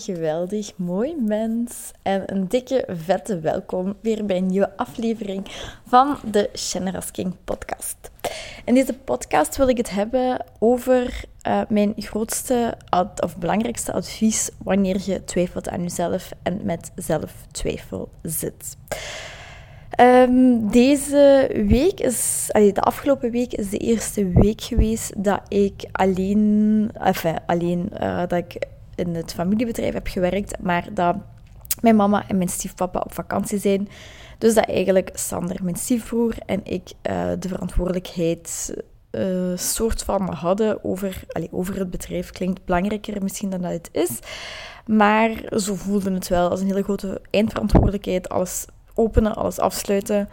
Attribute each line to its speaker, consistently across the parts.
Speaker 1: geweldig, mooi mens. En een dikke, vette welkom weer bij een nieuwe aflevering van de Shannon Rasking podcast. In deze podcast wil ik het hebben over uh, mijn grootste of belangrijkste advies wanneer je twijfelt aan jezelf en met zelftwijfel zit. Um, deze week is, de afgelopen week is de eerste week geweest dat ik alleen, enfin, alleen uh, dat ik in het familiebedrijf heb gewerkt, maar dat mijn mama en mijn stiefpapa op vakantie zijn. Dus dat eigenlijk Sander, mijn stiefbroer, en ik uh, de verantwoordelijkheid uh, soort van hadden over, over het bedrijf. Klinkt belangrijker misschien dan dat het is. Maar zo voelde het wel als een hele grote eindverantwoordelijkheid. Alles openen, alles afsluiten.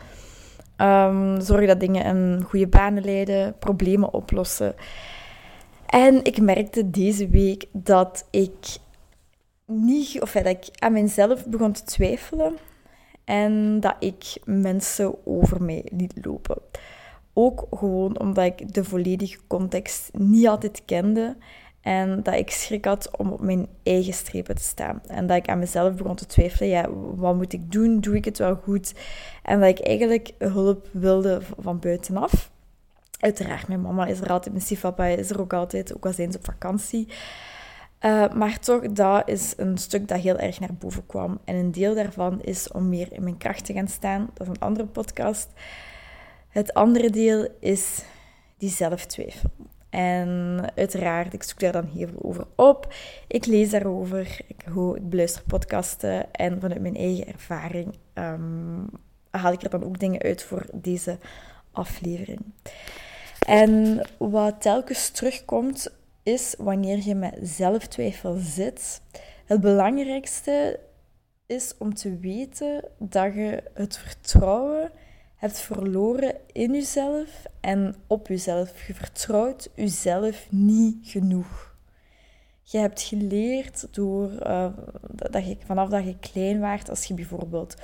Speaker 1: Um, zorgen dat dingen in goede banen leiden, problemen oplossen. En ik merkte deze week dat ik niet, of dat ik aan mezelf begon te twijfelen en dat ik mensen over mij liet lopen. Ook gewoon omdat ik de volledige context niet altijd kende en dat ik schrik had om op mijn eigen strepen te staan. En dat ik aan mezelf begon te twijfelen, ja, wat moet ik doen? Doe ik het wel goed? En dat ik eigenlijk hulp wilde van buitenaf. Uiteraard, mijn mama is er altijd, mijn stiefpapa is er ook altijd, ook al zijn ze op vakantie. Uh, maar toch, dat is een stuk dat heel erg naar boven kwam. En een deel daarvan is om meer in mijn kracht te gaan staan. Dat is een andere podcast. Het andere deel is die zelftwijfel. En uiteraard, ik zoek daar dan heel veel over op. Ik lees daarover, ik, hoor, ik beluister podcasten en vanuit mijn eigen ervaring um, haal ik er dan ook dingen uit voor deze aflevering. En wat telkens terugkomt, is wanneer je met zelftwijfel zit. Het belangrijkste is om te weten dat je het vertrouwen hebt verloren in jezelf en op jezelf. Je vertrouwt jezelf niet genoeg. Je hebt geleerd door, uh, dat je, vanaf dat je klein waart, als je bijvoorbeeld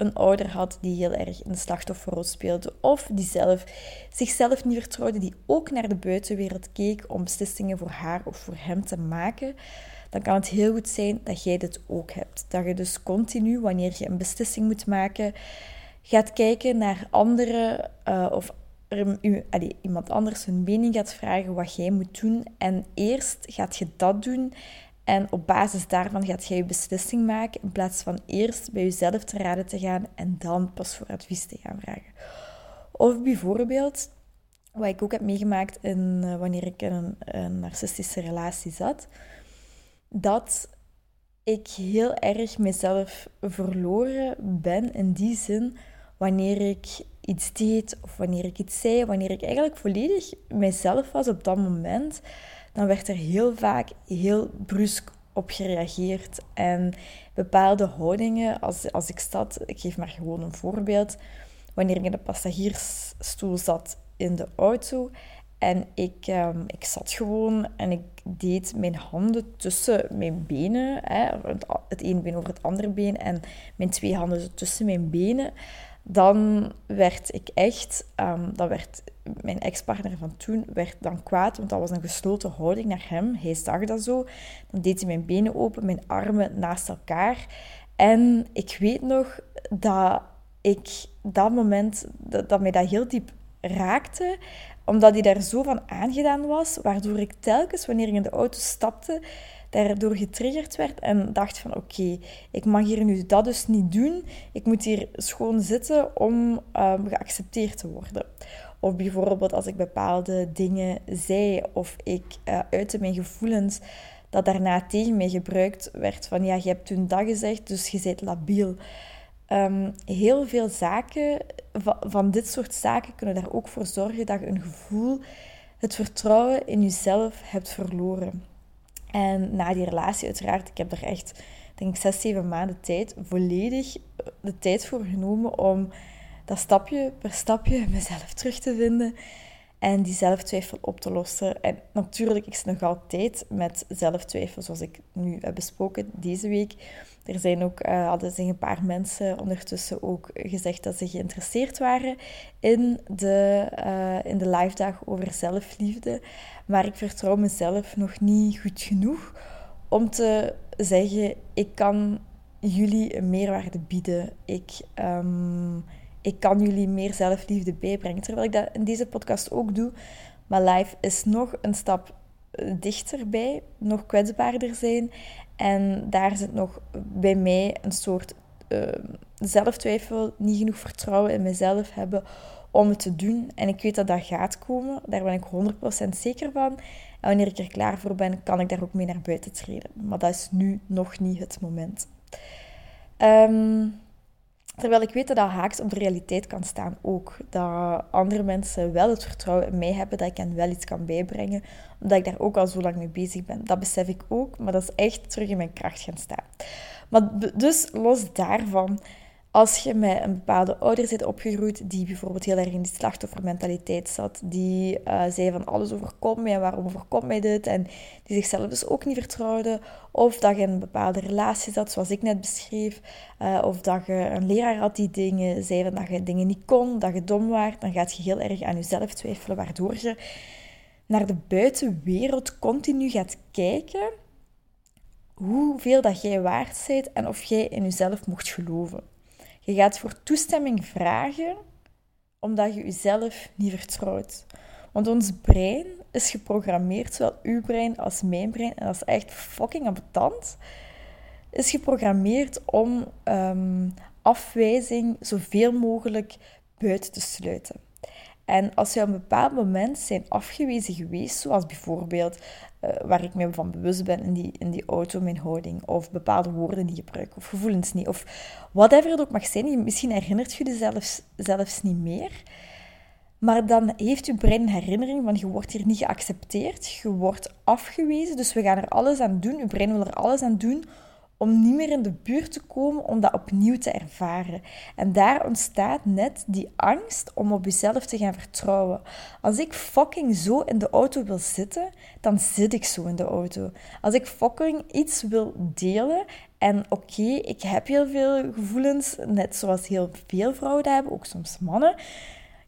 Speaker 1: een ouder had die heel erg een slachtofferrol speelde, of die zelf, zichzelf niet vertrouwde, die ook naar de buitenwereld keek om beslissingen voor haar of voor hem te maken, dan kan het heel goed zijn dat jij dit ook hebt. Dat je dus continu, wanneer je een beslissing moet maken, gaat kijken naar anderen uh, of u, iemand anders hun mening gaat vragen wat jij moet doen. En eerst gaat je dat doen en op basis daarvan gaat jij je beslissing maken in plaats van eerst bij jezelf te raden te gaan en dan pas voor advies te gaan vragen. Of bijvoorbeeld, wat ik ook heb meegemaakt in, uh, wanneer ik in een, een narcistische relatie zat, dat ik heel erg mezelf verloren ben in die zin wanneer ik iets deed of wanneer ik iets zei, wanneer ik eigenlijk volledig mezelf was op dat moment dan werd er heel vaak heel brusk op gereageerd. En bepaalde houdingen, als, als ik zat, ik geef maar gewoon een voorbeeld, wanneer ik in de passagiersstoel zat in de auto en ik, um, ik zat gewoon en ik deed mijn handen tussen mijn benen, hè, het ene been over het andere been en mijn twee handen tussen mijn benen, dan werd ik echt, um, dan werd mijn ex-partner van toen werd dan kwaad, want dat was een gesloten houding naar hem. Hij zag dat zo. Dan deed hij mijn benen open, mijn armen naast elkaar. En ik weet nog dat ik dat moment, dat, dat mij dat heel diep raakte, omdat hij daar zo van aangedaan was, waardoor ik telkens, wanneer ik in de auto stapte, daardoor getriggerd werd en dacht van oké, ik mag hier nu dat dus niet doen. Ik moet hier schoon zitten om um, geaccepteerd te worden. Of bijvoorbeeld als ik bepaalde dingen zei of ik uh, uitte mijn gevoelens, dat daarna tegen mij gebruikt werd van ja, je hebt toen dat gezegd, dus je bent labiel. Um, heel veel zaken, van, van dit soort zaken, kunnen daar ook voor zorgen dat je een gevoel, het vertrouwen in jezelf hebt verloren. En na die relatie, uiteraard, ik heb er echt, denk ik, zes, zeven maanden tijd, volledig de tijd voor genomen om dat stapje per stapje mezelf terug te vinden. En die zelftwijfel op te lossen. En natuurlijk, ik zit nog altijd met zelftwijfel, zoals ik nu heb besproken deze week. Er zijn ook, uh, hadden zich een paar mensen ondertussen ook gezegd dat ze geïnteresseerd waren in de, uh, in de live dag over zelfliefde. Maar ik vertrouw mezelf nog niet goed genoeg om te zeggen, ik kan jullie een meerwaarde bieden. Ik, um, ik kan jullie meer zelfliefde bijbrengen. Terwijl ik dat in deze podcast ook doe. Maar live is nog een stap eh, dichterbij, nog kwetsbaarder zijn. En daar zit nog bij mij een soort uh, zelftwijfel, niet genoeg vertrouwen in mezelf hebben om het te doen. En ik weet dat dat gaat komen, daar ben ik 100% zeker van. En wanneer ik er klaar voor ben, kan ik daar ook mee naar buiten treden. Maar dat is nu nog niet het moment. Um, Terwijl ik weet dat dat haaks op de realiteit kan staan ook. Dat andere mensen wel het vertrouwen in mij hebben dat ik hen wel iets kan bijbrengen. Omdat ik daar ook al zo lang mee bezig ben. Dat besef ik ook, maar dat is echt terug in mijn kracht gaan staan. Maar dus los daarvan als je met een bepaalde ouder zit opgegroeid die bijvoorbeeld heel erg in die slachtoffermentaliteit zat, die uh, zei van alles overkomt mij en waarom overkomt mij dit, en die zichzelf dus ook niet vertrouwde, of dat je in een bepaalde relatie zat, zoals ik net beschreef, uh, of dat je een leraar had die dingen zei van dat je dingen niet kon, dat je dom was, dan gaat je heel erg aan jezelf twijfelen, waardoor je naar de buitenwereld continu gaat kijken hoeveel dat jij waard bent en of jij in jezelf mocht geloven. Je gaat voor toestemming vragen omdat je jezelf niet vertrouwt. Want ons brein is geprogrammeerd, zowel uw brein als mijn brein, en dat is echt fucking ambetant, is geprogrammeerd om um, afwijzing zoveel mogelijk buiten te sluiten. En als je op een bepaald moment zijn afgewezen geweest, zoals bijvoorbeeld uh, waar ik me van bewust ben in die, in die auto, mijn houding, of bepaalde woorden die je gebruikt, of gevoelens niet, of whatever het ook mag zijn, misschien herinnert je je zelfs, zelfs niet meer. Maar dan heeft je brein een herinnering van je wordt hier niet geaccepteerd, je wordt afgewezen, dus we gaan er alles aan doen, je brein wil er alles aan doen om niet meer in de buurt te komen, om dat opnieuw te ervaren. En daar ontstaat net die angst om op jezelf te gaan vertrouwen. Als ik fucking zo in de auto wil zitten, dan zit ik zo in de auto. Als ik fucking iets wil delen en oké, ik heb heel veel gevoelens, net zoals heel veel vrouwen dat hebben, ook soms mannen.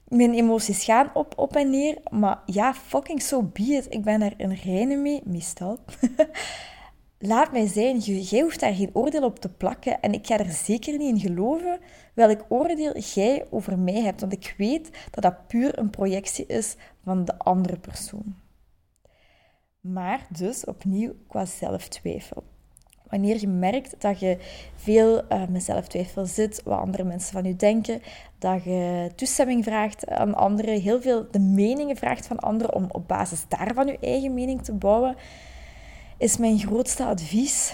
Speaker 1: Mijn emoties gaan op, op en neer, maar ja, fucking so be it. Ik ben daar in reine mee, meestal. laat mij zijn. Jij hoeft daar geen oordeel op te plakken. En ik ga er zeker niet in geloven welk oordeel jij over mij hebt. Want ik weet dat dat puur een projectie is van de andere persoon. Maar dus opnieuw qua zelftwijfel. Wanneer je merkt dat je veel uh, met zelftwijfel zit, wat andere mensen van je denken, dat je toestemming vraagt aan anderen, heel veel de meningen vraagt van anderen om op basis daarvan je eigen mening te bouwen, is mijn grootste advies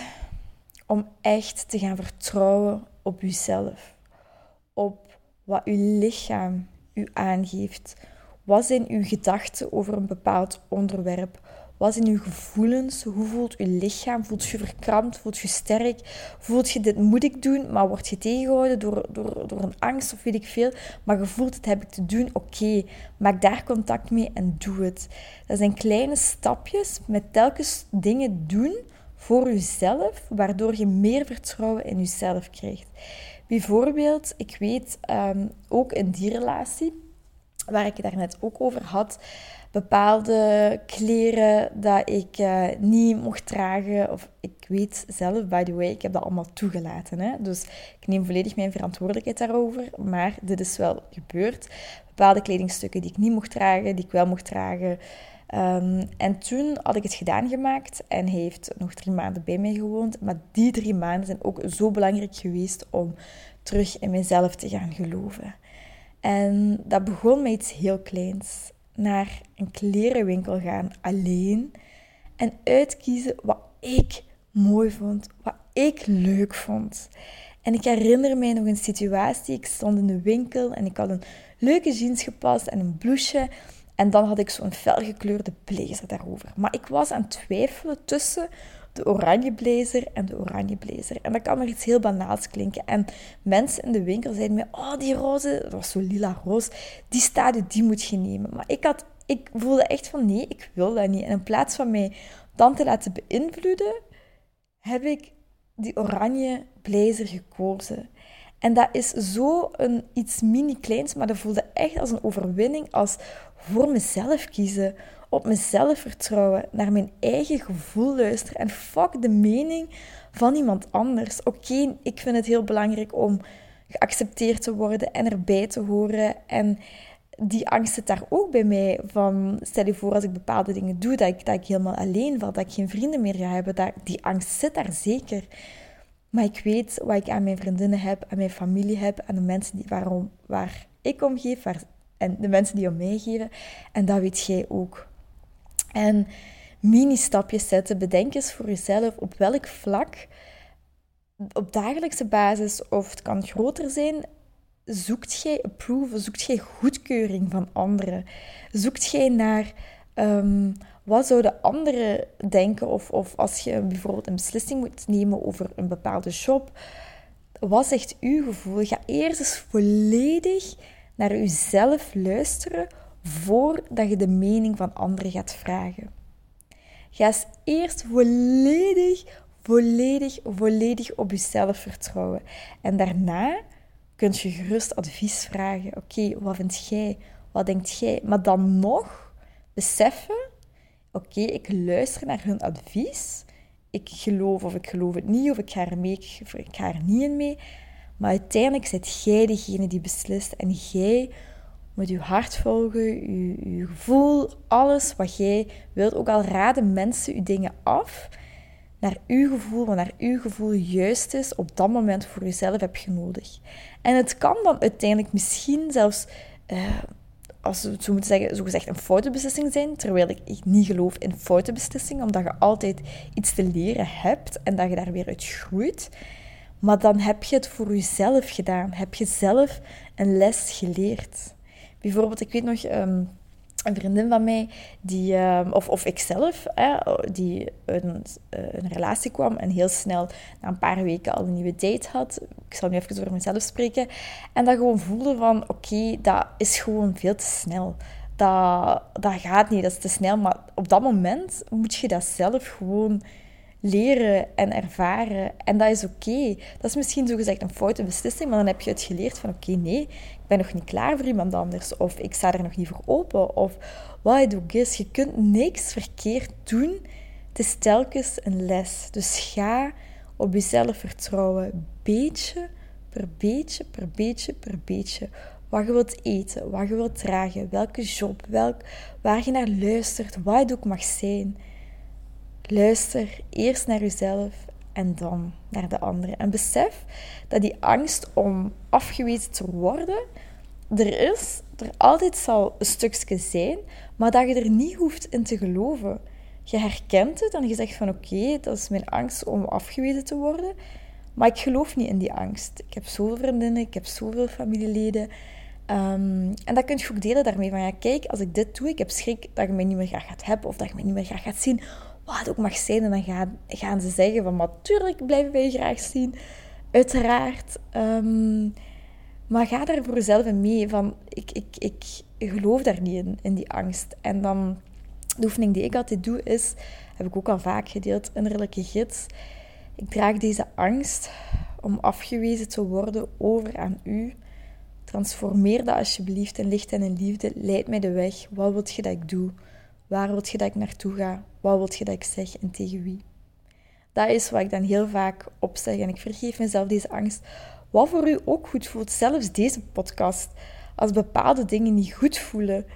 Speaker 1: om echt te gaan vertrouwen op uzelf. Op wat uw lichaam u aangeeft. Wat zijn uw gedachten over een bepaald onderwerp? Wat zijn uw gevoelens? Hoe voelt uw lichaam? Voelt je verkrampt? Voelt je sterk? Voelt je dit moet ik doen, maar word je tegengehouden door, door, door een angst of weet ik veel? Maar je voelt het heb ik te doen, oké. Maak daar contact mee en doe het. Dat zijn kleine stapjes met telkens dingen doen voor jezelf, waardoor je meer vertrouwen in jezelf krijgt. Bijvoorbeeld, ik weet um, ook in die relatie, waar ik het daarnet ook over had, bepaalde kleren dat ik uh, niet mocht dragen. Of ik weet zelf, by the way, ik heb dat allemaal toegelaten. Hè? Dus ik neem volledig mijn verantwoordelijkheid daarover. Maar dit is wel gebeurd. Bepaalde kledingstukken die ik niet mocht dragen, die ik wel mocht dragen. Um, en toen had ik het gedaan gemaakt en heeft nog drie maanden bij mij gewoond. Maar die drie maanden zijn ook zo belangrijk geweest om terug in mezelf te gaan geloven. En dat begon met iets heel kleins naar een klerenwinkel gaan alleen en uitkiezen wat ik mooi vond, wat ik leuk vond. En ik herinner mij nog een situatie. Ik stond in de winkel en ik had een leuke jeans gepast en een blouseje. En dan had ik zo'n felgekleurde blazer daarover. Maar ik was aan het twijfelen tussen de oranje blazer en de oranje blazer. En dat kan maar iets heel banaals klinken. En mensen in de winkel zeiden mij, oh die roze, dat was zo lila roze, die stade, die moet je nemen. Maar ik had ik voelde echt van nee, ik wil dat niet. En in plaats van mij dan te laten beïnvloeden, heb ik die oranje blazer gekozen. En dat is zo een, iets mini-kleins, maar dat voelde echt als een overwinning, als voor mezelf kiezen, op mezelf vertrouwen, naar mijn eigen gevoel luisteren en fuck de mening van iemand anders. Oké, ik vind het heel belangrijk om geaccepteerd te worden en erbij te horen en die angst zit daar ook bij mij. Van, stel je voor als ik bepaalde dingen doe, dat ik, dat ik helemaal alleen val, dat ik geen vrienden meer ga hebben. Dat, die angst zit daar zeker. Maar ik weet wat ik aan mijn vriendinnen heb, aan mijn familie heb, aan de mensen die, waarom, waar ik om geef en de mensen die om mij geven. En dat weet jij ook. En mini-stapjes zetten, bedenk eens voor jezelf op welk vlak, op dagelijkse basis, of het kan groter zijn, zoekt jij approval, zoekt jij goedkeuring van anderen? Zoekt jij naar um, wat zouden anderen denken? Of, of als je bijvoorbeeld een beslissing moet nemen over een bepaalde job, wat zegt uw gevoel? Ga eerst eens volledig naar uzelf luisteren voordat je de mening van anderen gaat vragen. Ga eens eerst volledig, volledig, volledig op jezelf vertrouwen. En daarna kun je gerust advies vragen. Oké, wat vind jij? Wat denkt jij? Maar dan nog beseffen, oké, ik luister naar hun advies. Ik geloof of ik geloof het niet, of ik ga er, mee, ik ga er niet in mee. Maar uiteindelijk zit jij degene die beslist. En jij moet je hart volgen, je, gevoel, alles wat jij wilt. Ook al raden mensen je dingen af, naar uw gevoel, wat naar uw gevoel juist is, op dat moment voor jezelf heb je nodig. En het kan dan uiteindelijk misschien zelfs, uh, als we het zo moeten zeggen, zogezegd een foute beslissing zijn, terwijl ik niet geloof in foute beslissingen, omdat je altijd iets te leren hebt en dat je daar weer uit groeit. Maar dan heb je het voor jezelf gedaan. Heb je zelf een les geleerd. Bijvoorbeeld, ik weet nog, ehm, een vriendin van mij, die, uh, of, of ikzelf, die een, een relatie kwam en heel snel na een paar weken al een nieuwe date had. Ik zal nu even over mezelf spreken. En dat gewoon voelde van, oké, dat is gewoon veel te snel. Dat, dat gaat niet, dat is te snel. Maar op dat moment moet je dat zelf gewoon leren en ervaren. En dat is oké. Dat is misschien zogezegd een foute beslissing, maar dan heb je het geleerd van oké, nee, ik ben nog niet klaar voor iemand anders. Of ik sta er nog niet voor open. Of wat het ook is, je kunt niks verkeerd doen. Het is telkens een les. Dus ga op jezelf vertrouwen. Beetje per beetje, per beetje, per beetje. Wat je wilt eten, wat je wilt dragen, welke job, welk, waar je naar luistert, wat het ook mag zijn. Luister eerst naar jezelf en dan naar de anderen. En besef dat die angst om afgewezen te worden er is, er altijd zal een stukje zijn, maar dat je er niet hoeft in te geloven. Je herkent het en je zegt van oké, dat is mijn angst om afgewezen te worden, maar ik geloof niet in die angst. Ik heb zoveel vriendinnen, ik heb zoveel familieleden. Um, en dat kun je ook delen daarmee. Van ja, kijk, als ik dit doe, ik heb schrik dat je mij niet meer graag gaat hebben of dat je mij niet meer graag gaat zien wat het ook mag zijn. En dan gaan, gaan ze zeggen van, natuurlijk blijven wij je graag zien. Uiteraard. Um, maar ga daar voor jezelf mee. Van, ik, ik, ik geloof daar niet in, in die angst. En dan, de oefening die ik altijd doe is, heb ik ook al vaak gedeeld, innerlijke gids. Ik draag deze angst om afgewezen te worden over aan u. Transformeer dat alsjeblieft in licht en in liefde. Leid mij de weg. Wat wil je dat ik doe? Waar wil je dat ik naartoe ga? Wat wil je dat ik zeg en tegen wie? Dat is wat ik dan heel vaak opzeg en ik vergeef mezelf deze angst. Wat voor u ook goed voelt, zelfs deze podcast. Als bepaalde dingen niet goed voelen,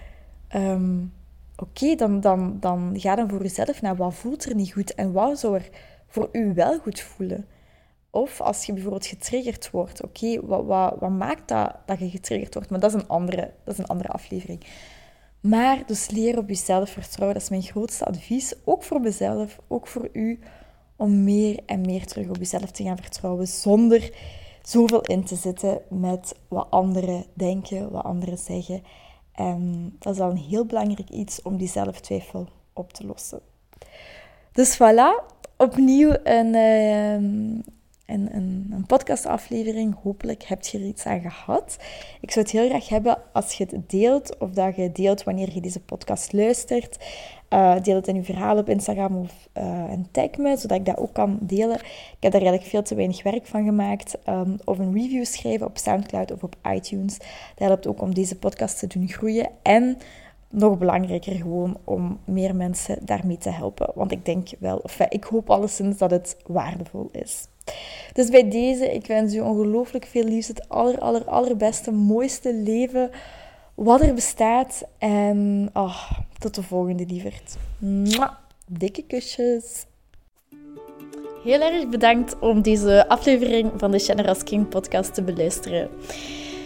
Speaker 1: ehm, oké, dan, dan, dan ga dan voor uzelf naar wat voelt er niet goed en wat zou er voor u wel goed voelen. Of als je bijvoorbeeld getriggerd wordt, oké, wat, wat, wat maakt dat dat je getriggerd wordt? Maar dat is een andere, dat is een andere aflevering. Maar dus leer op jezelf vertrouwen. Dat is mijn grootste advies. Ook voor mezelf, ook voor u. Om meer en meer terug op jezelf te gaan vertrouwen. Zonder zoveel in te zitten met wat anderen denken, wat anderen zeggen. En dat is al een heel belangrijk iets om die zelftwijfel op te lossen. Dus voilà, opnieuw een, ehm, een, een, een podcastaflevering. Hopelijk heb je er iets aan gehad. Ik zou het heel graag hebben als je het deelt, of dat je deelt wanneer je deze podcast luistert. Uh, deel het in je verhaal op Instagram of uh, tag me, zodat ik dat ook kan delen. Ik heb daar eigenlijk veel te weinig werk van gemaakt. Um, of een review schrijven op Soundcloud of op iTunes. Dat helpt ook om deze podcast te doen groeien. En nog belangrijker gewoon om meer mensen daarmee te helpen. Want ik denk wel, of ik hoop alleszins dat het waardevol is. Dus bij deze, ik wens u ongelooflijk veel liefst, het aller, aller, allerbeste, mooiste leven wat er bestaat. En oh, tot de volgende, lieverd. Dikke kusjes. Heel erg bedankt om deze aflevering van de Generous King podcast te beluisteren.